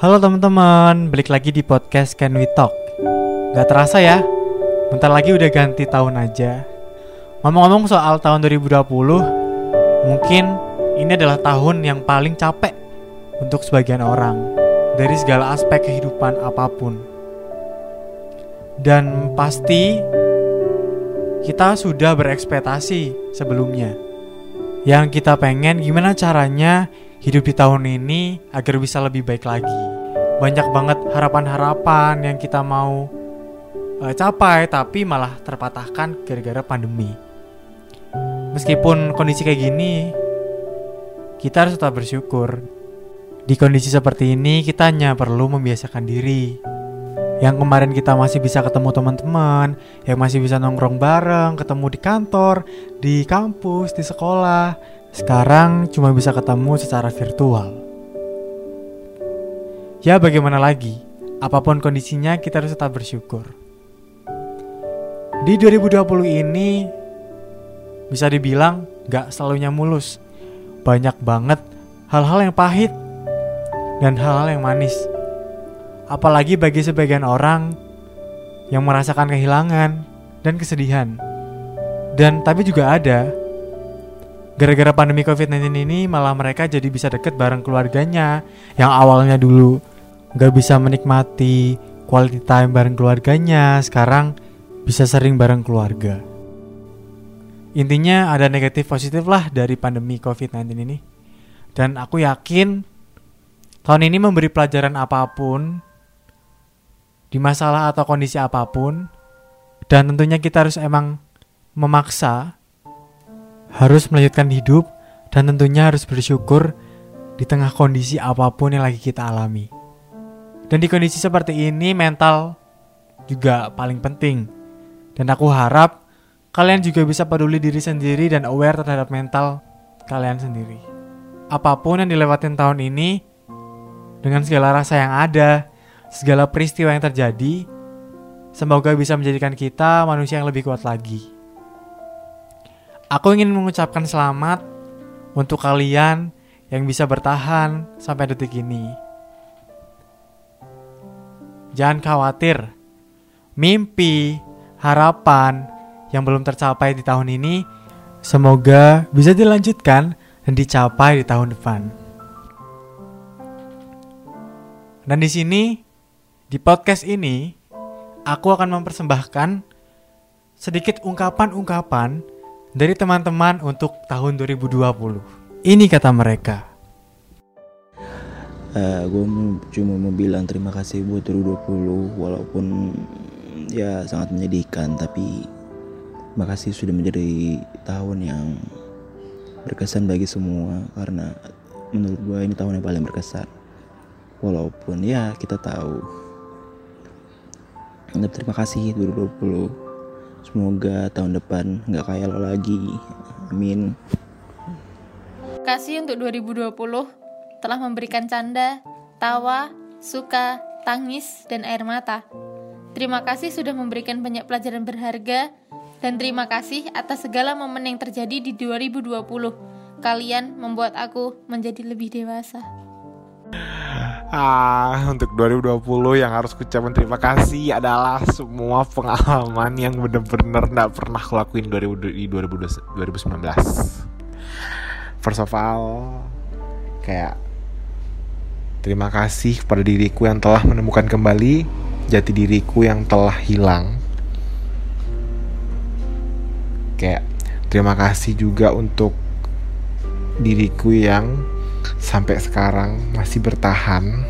Halo teman-teman, balik lagi di podcast Can We Talk. Gak terasa ya, bentar lagi udah ganti tahun aja. Ngomong-ngomong soal tahun 2020 Mungkin ini adalah tahun yang paling capek untuk sebagian orang Dari segala aspek kehidupan apa pun. Dan pasti kita sudah berekspektasi sebelumnya. Yang kita pengen gimana caranya hidup di tahun ini agar bisa lebih baik lagi. Banyak banget harapan-harapan yang kita mau uh, capai tapi malah terpatahkan gara-gara pandemi. Meskipun kondisi kayak gini, kita harus tetap bersyukur. Di kondisi seperti ini, kita hanya perlu membiasakan diri. Yang kemarin kita masih bisa ketemu teman-teman, yang masih bisa nongkrong bareng, ketemu di kantor, di kampus, di sekolah, sekarang cuma bisa ketemu secara virtual. Ya bagaimana lagi, apa pun kondisinya kita harus tetap bersyukur. Di 2020 ini bisa dibilang gak selalunya mulus. Banyak banget hal-hal yang pahit dan hal-hal yang manis. Apalagi bagi sebagian orang yang merasakan kehilangan dan kesedihan. Dan tapi juga ada gara-gara pandemi COVID-19 ini malah mereka jadi bisa deket bareng keluarganya yang awalnya dulu nggak bisa menikmati quality time bareng keluarganya. Sekarang bisa sering bareng keluarga. Intinya ada negatif positif lah dari pandemi COVID-19 ini. Dan aku yakin tahun ini memberi pelajaran apa pun di masalah atau kondisi apa pun dan tentunya kita harus emang memaksa harus melanjutkan hidup dan tentunya harus bersyukur di tengah kondisi apa pun yang lagi kita alami. Dan di kondisi seperti ini mental juga paling penting. Dan aku harap kalian juga bisa peduli diri sendiri dan aware terhadap mental kalian sendiri. Apa pun yang dilewatin tahun ini dengan segala rasa yang ada, segala peristiwa yang terjadi, semoga bisa menjadikan kita manusia yang lebih kuat lagi. Aku ingin mengucapkan selamat untuk kalian yang bisa bertahan sampai detik ini. Jangan khawatir, mimpi, harapan yang belum tercapai di tahun ini semoga bisa dilanjutkan dan dicapai di tahun depan. Dan di sini, di podcast ini, aku akan mempersembahkan sedikit ungkapan-ungkapan dari teman-teman untuk tahun 2020. Ini kata mereka. Uh, eh, gue cuma mau bilang terima kasih buat 2020 walaupun ya sangat menyedihkan tapi makasih sudah menjadi tahun yang berkesan bagi semua karena menurut gue ini tahun yang paling berkesan walaupun ya kita tahu terima kasih 2020 Semoga tahun depan nggak kayak lo lagi. Amin. Kasih untuk 2020 telah memberikan canda, tawa, suka, tangis, dan air mata. Terima kasih sudah memberikan banyak pelajaran berharga dan terima kasih atas segala momen yang terjadi di 2020. Kalian membuat aku menjadi lebih dewasa. Ah, untuk 2020 yang harus kucapkan terima kasih adalah semua pengalaman yang bener-bener gak pernah kulakuin 2000, di 2019. First of all, kayak terima kasih kepada diriku yang telah menemukan kembali jati diriku yang telah hilang. Kayak terima kasih juga untuk diriku yang sampai sekarang masih bertahan.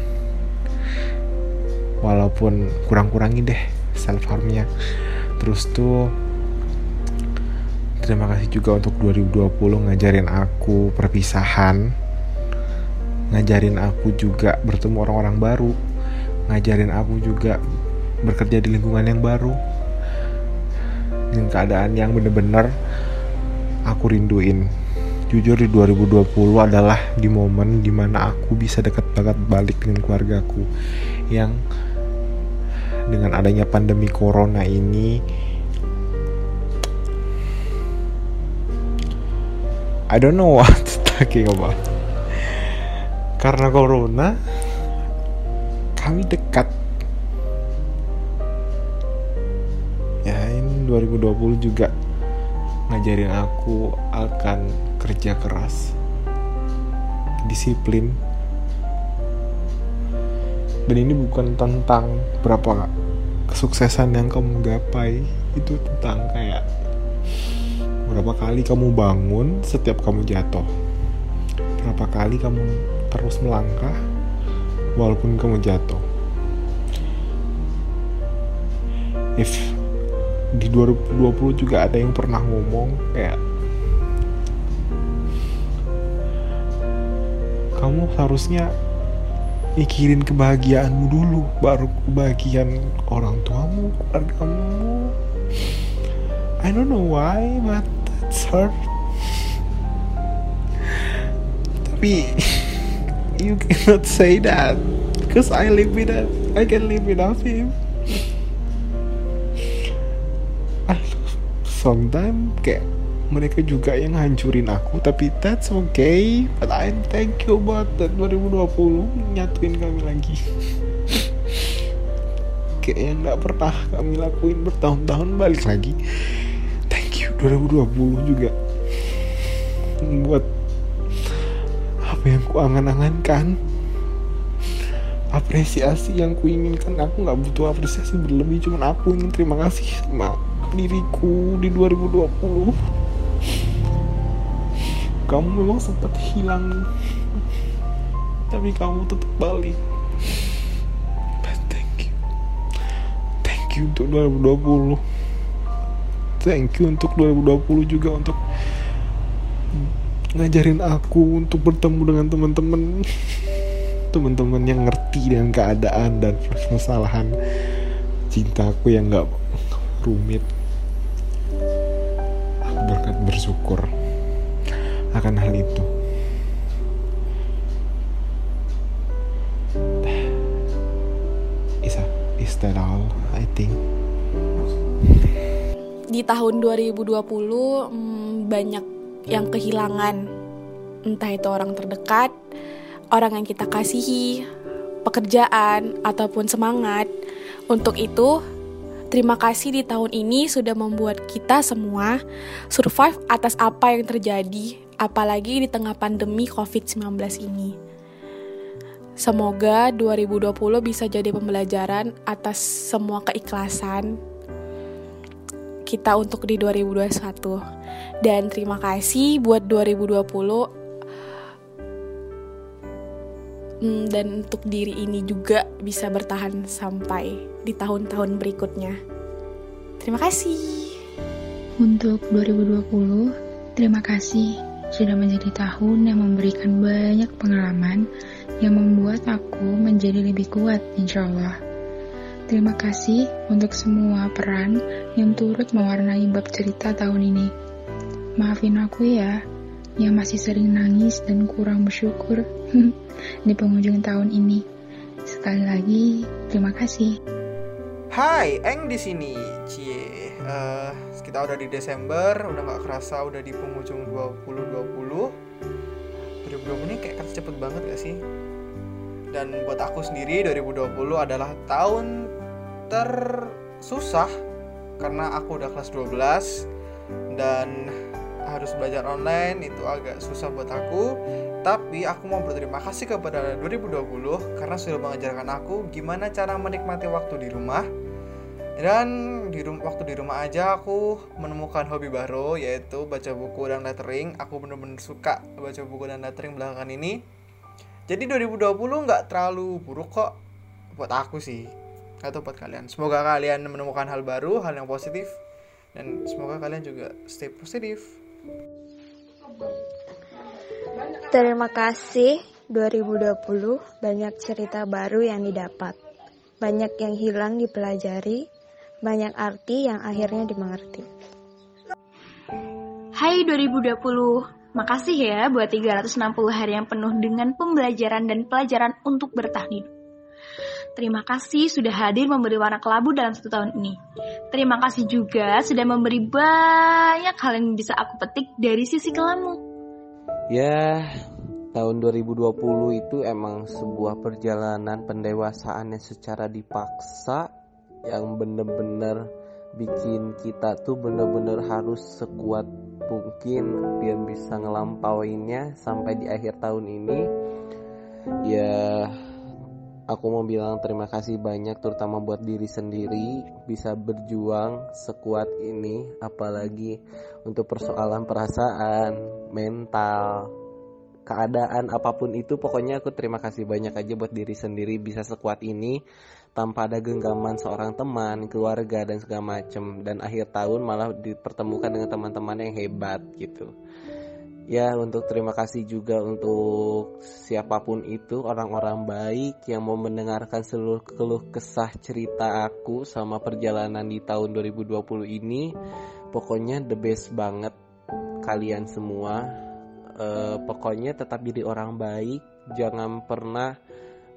Walaupun kurang-kurangin deh self harmnya terus tuh terima kasih juga untuk 2020 ngajarin aku perpisahan ngajarin aku juga bertemu orang-orang baru ngajarin aku juga bekerja di lingkungan yang baru. Dengan keadaan yang bener-bener aku rinduin. Jujur di 2020 adalah di momen di mana aku bisa dekat banget balik dengan keluargaku yang dengan adanya pandemi corona ini I don't know what talking about karena corona kami dekat. Ya ini 2020 juga ngajarin aku akan kerja keras disiplin. Dan ini bukan tentang berapa kesuksesan yang kamu gapai itu tentang kayak berapa kali kamu bangun setiap kamu jatuh berapa kali kamu terus melangkah walaupun kamu jatuh. If di 2020 juga ada yang pernah ngomong kayak kamu harusnya mikirin kebahagiaanmu dulu baru kebahagiaan orang tuamu keluargamu I don't know why but that's hard. Tapi you cannot say that. Because I live with that I can live without him. I sometimes kayak mereka juga yang hancurin aku tapi that's okay. But I thank you buat 2020 nyatuin kami lagi. Kayak yang nggak pernah kami lakuin bertahun-tahun balik lagi. Thank you 2020 juga. Buat apa yang ku angan-angankan apresiasi yang ku inginkan aku nggak butuh apresiasi berlebih cuman aku ingin terima kasih sama diriku di 2020 kamu memang sempat hilang tapi kamu tetap balik. But thank you. Thank you untuk 2020 thank you untuk 2020 juga untuk ngajarin aku untuk bertemu dengan teman-teman. Teman-teman yang ngerti dengan keadaan dan permasalahan cintaku yang gak rumit. Aku berkat bersyukur akan hal itu. Is, is that all I think. Di tahun 2020 hmm, banyak yang kehilangan entah itu orang terdekat orang yang kita kasihi pekerjaan ataupun semangat untuk itu Terima kasih di tahun ini sudah membuat kita semua survive atas apa yang terjadi, apalagi di tengah pandemi COVID-19 ini. Semoga 2020 bisa jadi pembelajaran atas semua keikhlasan kita untuk di 2021. Dan terima kasih buat 2020 Hmm, dan untuk diri ini juga bisa bertahan sampai di tahun-tahun berikutnya. Terima kasih. Untuk 2020, terima kasih sudah menjadi tahun yang memberikan banyak pengalaman yang membuat aku menjadi lebih kuat insya Allah. Terima kasih untuk semua peran yang turut mewarnai bab cerita tahun ini. Maafin aku ya, yang masih sering nangis dan kurang bersyukur di penghujung tahun ini. Sekali lagi, terima kasih. Hai, Eng di sini. Cie, uh, kita udah di Desember, udah nggak kerasa udah di penghujung 2020. 2020 ini kayak cepet banget gak sih? Dan buat aku sendiri 2020 adalah tahun tersusah karena aku udah kelas 12 dan harus belajar online itu agak susah buat aku. Tapi aku mau berterima kasih kepada 2020 karena sudah mengajarkan aku gimana cara menikmati waktu di rumah. Dan di rum waktu di rumah aja aku menemukan hobi baru yaitu baca buku dan lettering. Aku bener-bener suka baca buku dan lettering belakangan ini. Jadi 2020 nggak terlalu buruk kok buat aku sih atau buat kalian semoga kalian menemukan hal baru hal yang positif dan semoga kalian juga stay positif Terima kasih 2020 banyak cerita baru yang didapat. Banyak yang hilang dipelajari, banyak arti yang akhirnya dimengerti. Hai 2020, makasih ya buat 360 hari yang penuh dengan pembelajaran dan pelajaran untuk bertahan hidup. Terima kasih sudah hadir memberi warna kelabu dalam satu tahun ini. Terima kasih juga sudah memberi banyak hal yang bisa aku petik dari sisi kelamu. Ya, tahun 2020 itu emang sebuah perjalanan pendewasaan yang secara dipaksa yang bener-bener bikin kita tuh bener-bener harus sekuat mungkin biar bisa ngelampauinnya sampai di akhir tahun ini ya aku mau bilang terima kasih banyak terutama buat diri sendiri bisa berjuang sekuat ini apalagi untuk persoalan perasaan mental keadaan apa pun itu pokoknya aku terima kasih banyak aja buat diri sendiri bisa sekuat ini tanpa ada genggaman seorang teman, keluarga dan segala macem dan akhir tahun malah dipertemukan dengan teman-teman yang hebat gitu. Ya untuk terima kasih juga untuk siapa pun itu orang-orang baik yang mau mendengarkan seluruh keluh kesah cerita aku sama perjalanan di tahun 2020 ini. Pokoknya the best banget kalian semua. Uh, pokoknya tetap jadi orang baik, jangan pernah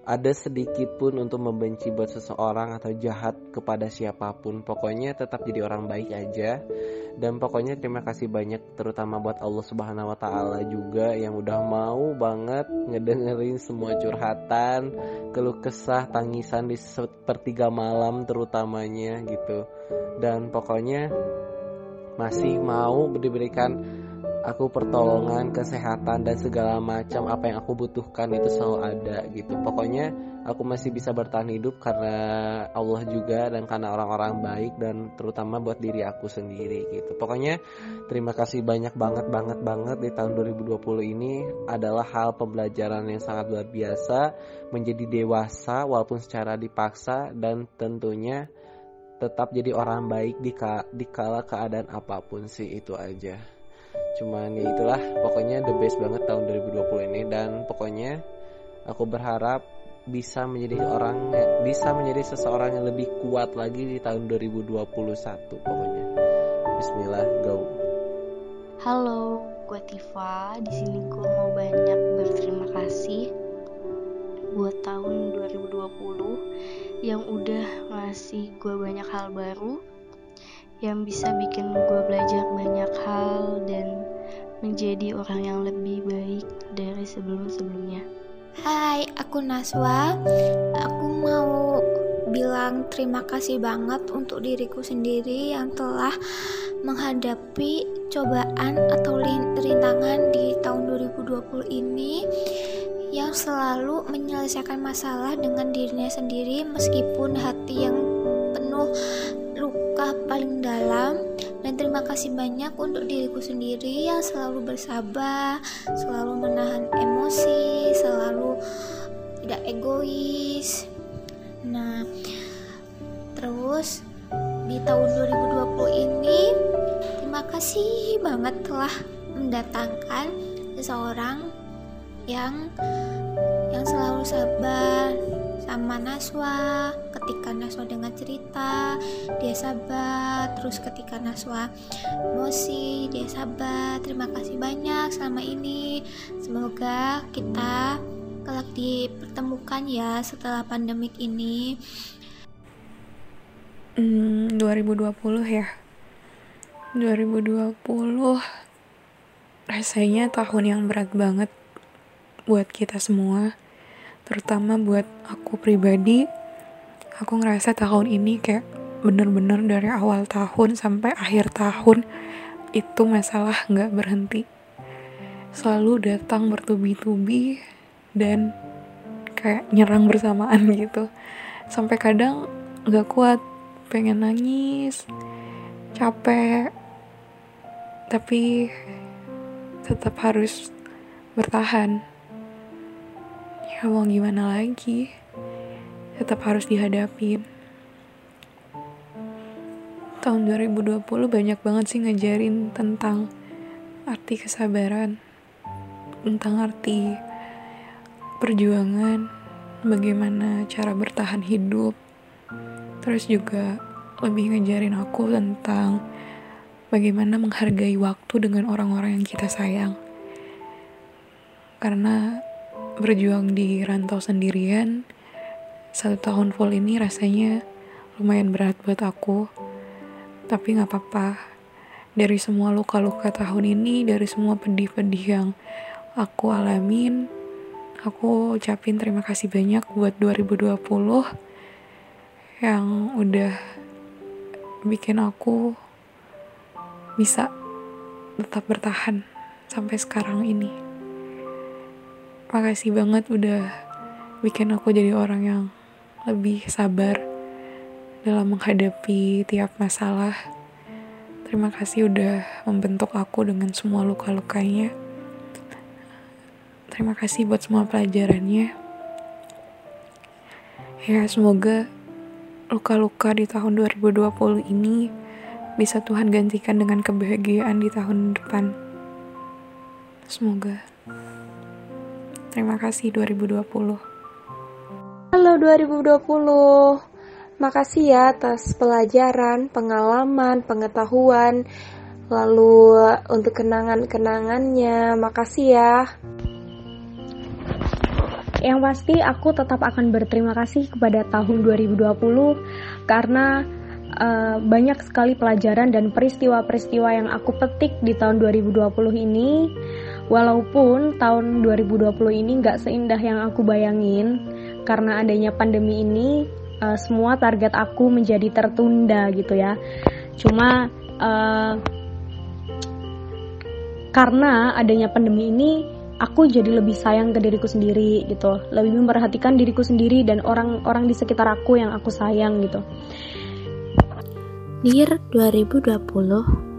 ada sedikit pun untuk membenci buat seseorang atau jahat kepada siapa pun. Pokoknya tetap jadi orang baik aja. Dan pokoknya terima kasih banyak terutama buat Allah Subhanahu wa taala juga yang udah mau banget ngedengerin semua curhatan, keluh kesah, tangisan di sepertiga malam terutamanya gitu. Dan pokoknya masih mau diberikan aku pertolongan, kesehatan dan segala macam apa yang aku butuhkan itu selalu ada gitu. Pokoknya aku masih bisa bertahan hidup karena Allah juga dan karena orang-orang baik dan terutama buat diri aku sendiri gitu. Pokoknya terima kasih banyak banget banget banget di tahun 2020 ini adalah hal pembelajaran yang sangat luar biasa menjadi dewasa walaupun secara dipaksa dan tentunya tetap jadi orang baik di, ka di kala keadaan apa pun sih itu aja cuman ya itulah pokoknya the best banget tahun 2020 ini. Dan pokoknya aku berharap bisa menjadi orang bisa menjadi seseorang yang lebih kuat lagi di tahun 2021 pokoknya. Bismillah go. Halo gue Tifa. Di sini gue mau banyak berterima kasih buat tahun 2020 yang udah ngasih gue banyak hal baru yang bisa bikin gue belajar banyak hal dan menjadi orang yang lebih baik dari sebelum-sebelumnya. Hai, aku Naswa. Aku mau bilang terima kasih banget untuk diriku sendiri yang telah menghadapi cobaan atau rintangan di tahun 2020 ini yang selalu menyelesaikan masalah dengan dirinya sendiri meskipun hati yang penuh paling dalam dan terima kasih banyak untuk diriku sendiri yang selalu bersabar, selalu menahan emosi, selalu tidak egois. Nah, terus di tahun 2020 ini terima kasih banget telah mendatangkan seseorang yang yang selalu sabar sama Naswa ketika Naswa dengar cerita dia sabar. Terus ketika Naswa emosi dia sabar. Terima kasih banyak selama ini. Semoga kita kelak dipertemukan ya setelah pandemik ini. Hmm, 2020 ya. 2020 rasanya tahun yang berat banget buat kita semua terutama buat aku pribadi aku ngerasa tahun ini kayak bener-bener dari awal tahun sampai akhir tahun itu masalah nggak berhenti. Selalu datang bertubi-tubi dan kayak nyerang bersamaan gitu. Sampai kadang nggak kuat pengen nangis capek tapi tetap harus bertahan ya mau gimana lagi? Tetap harus dihadapin. Tahun 2020 banyak banget sih ngajarin tentang arti kesabaran tentang arti perjuangan bagaimana cara bertahan hidup terus juga lebih ngajarin aku tentang bagaimana menghargai waktu dengan orang-orang yang kita sayang. Karena berjuang di rantau sendirian satu tahun full ini rasanya lumayan berat buat aku tapi gak apa-apa dari semua luka-luka tahun ini dari semua pedih-pedih yang aku alamin. Aku ucapin terima kasih banyak buat 2020 yang udah bikin aku bisa tetap bertahan sampai sekarang ini. Makasih banget udah bikin aku jadi orang yang lebih sabar dalam menghadapi tiap masalah. Terima kasih udah membentuk aku dengan semua luka-lukanya. Terima kasih buat semua pelajarannya. Ya, semoga luka-luka di tahun 2020 ini bisa Tuhan gantikan dengan kebahagiaan di tahun depan. Semoga. Terima kasih 2020. Halo 2020. Makasih ya atas pelajaran, pengalaman, pengetahuan, lalu untuk kenangan-kenangannya. Makasih ya. Yang pasti aku tetap akan berterima kasih kepada tahun 2020 karena uh, banyak sekali pelajaran dan peristiwa-peristiwa yang aku petik di tahun 2020 ini. Walaupun tahun 2020 ini nggak seindah yang aku bayangin karena adanya pandemi ini, uh, semua target aku menjadi tertunda gitu ya. Cuma uh, karena adanya pandemi ini aku jadi lebih sayang ke diriku sendiri gitu lebih memperhatikan diriku sendiri dan orang-orang di sekitar aku yang aku sayang gitu Dear 2020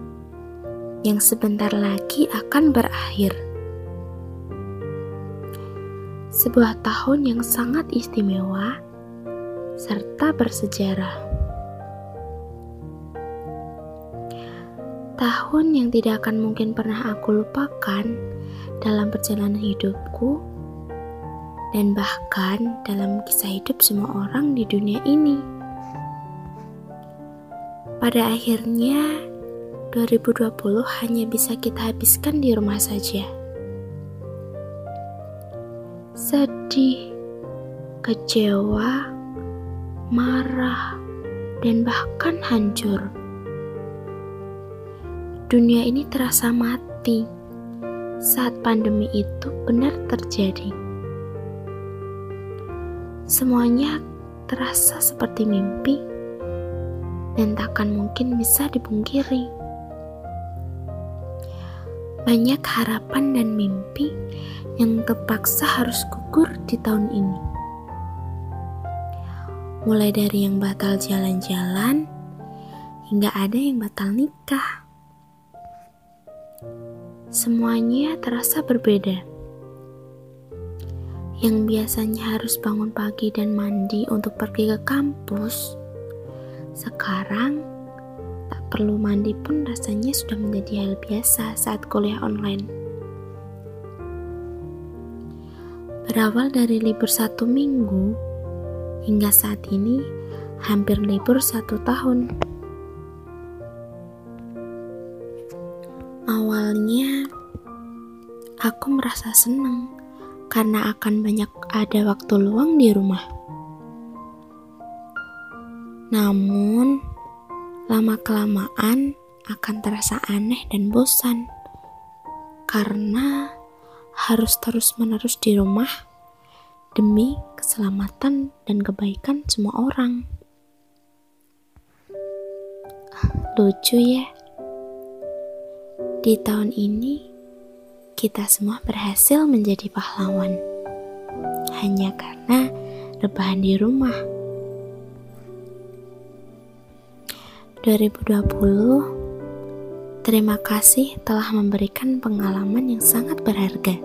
yang sebentar lagi akan berakhir sebuah tahun yang sangat istimewa serta bersejarah tahun yang tidak akan mungkin pernah aku lupakan dalam perjalanan hidupku dan bahkan dalam kisah hidup semua orang di dunia ini. Pada akhirnya, 2020 hanya bisa kita habiskan di rumah saja. Sedih, kecewa, marah, dan bahkan hancur. Dunia ini terasa mati saat pandemi itu benar terjadi. Semuanya terasa seperti mimpi dan takkan mungkin bisa dipungkiri. Banyak harapan dan mimpi yang terpaksa harus gugur di tahun ini. Mulai dari yang batal jalan-jalan hingga ada yang batal nikah semuanya terasa berbeda. Yang biasanya harus bangun pagi dan mandi untuk pergi ke kampus, sekarang perlu mandi pun rasanya sudah menjadi hal biasa saat kuliah online. Berawal dari libur satu minggu, hingga saat ini hampir libur satu tahun. Awalnya, aku merasa senang karena akan banyak ada waktu luang di rumah. Namun, lama-kelamaan akan terasa aneh dan bosan karena harus terus-menerus di rumah demi keselamatan dan kebaikan semua orang. Lucu ya. Di tahun ini, kita semua berhasil menjadi pahlawan. Hanya karena rebahan di rumah. 2020, terima kasih telah memberikan pengalaman yang sangat berharga.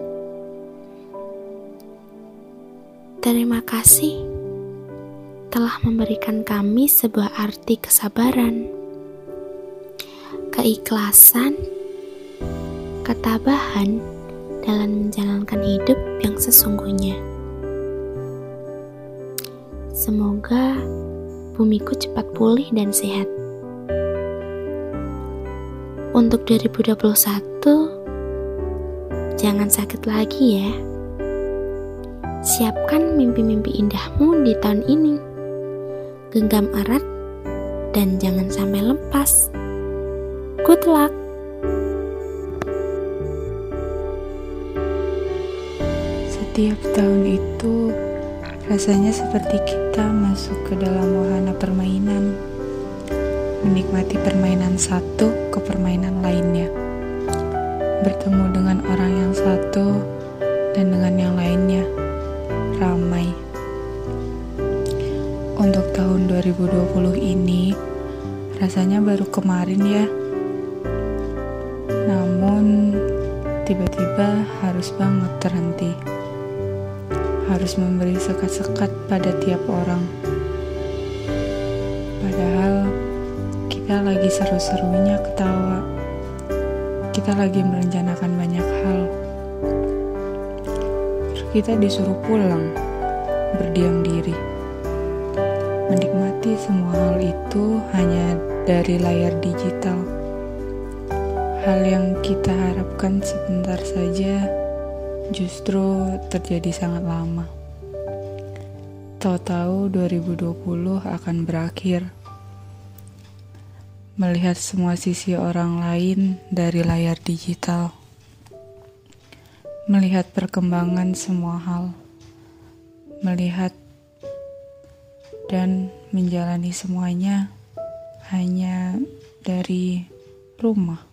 Terima kasih telah memberikan kami sebuah arti kesabaran, keikhlasan, ketabahan dalam menjalankan hidup yang sesungguhnya. Semoga bumiku cepat pulih dan sehat. Untuk 2021, jangan sakit lagi ya. Siapkan mimpi-mimpi indahmu di tahun ini. Genggam erat dan jangan sampai lepas. Good luck! Setiap tahun itu rasanya seperti kita masuk ke dalam wahana permainan, menikmati permainan satu ke permainan lainnya, bertemu dengan orang yang satu dan dengan yang lainnya, ramai. Untuk tahun 2020 ini, rasanya baru kemarin ya. Namun, tiba-tiba harus banget terhenti. Harus memberi sekat-sekat pada tiap orang. Lagi seru-serunya ketawa. Kita lagi merencanakan banyak hal. Kita disuruh pulang, berdiam diri. Menikmati semua hal itu hanya dari layar digital Hal yang kita harapkan sebentar saja justru terjadi sangat lama. Tahu-tahu 2020 akan berakhir. Melihat semua sisi orang lain dari layar digital. Melihat perkembangan semua hal. Melihat dan menjalani semuanya hanya dari rumah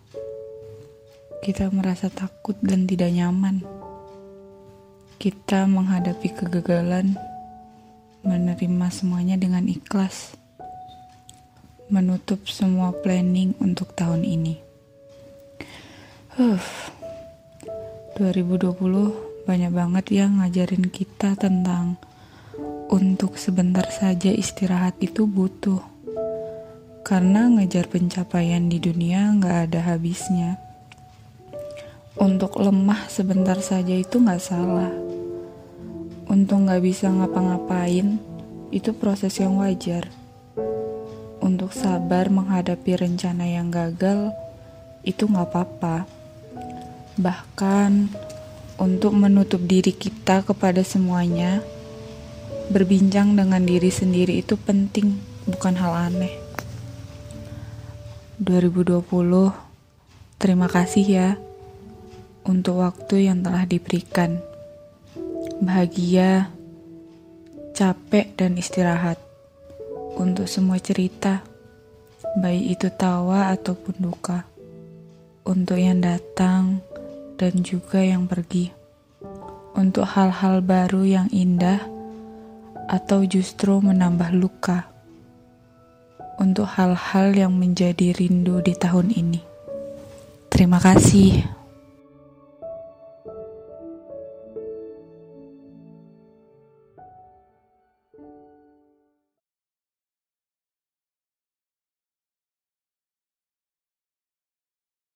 kita merasa takut dan tidak nyaman. Kita menghadapi kegagalan, menerima semuanya dengan ikhlas, menutup semua planning untuk tahun ini. Huh, 2020 banyak banget yang ngajarin kita tentang untuk sebentar saja istirahat itu butuh. Karena ngejar pencapaian di dunia nggak ada habisnya untuk lemah sebentar saja itu nggak salah. Untuk nggak bisa ngapa-ngapain, itu proses yang wajar. Untuk sabar menghadapi rencana yang gagal, itu nggak apa-apa. Bahkan, untuk menutup diri kita kepada semuanya, berbincang dengan diri sendiri itu penting, bukan hal aneh. 2020, terima kasih ya untuk waktu yang telah diberikan. Bahagia, capek, dan istirahat untuk semua cerita, baik itu tawa ataupun duka, untuk yang datang dan juga yang pergi, untuk hal-hal baru yang indah atau justru menambah luka, untuk hal-hal yang menjadi rindu di tahun ini. Terima kasih.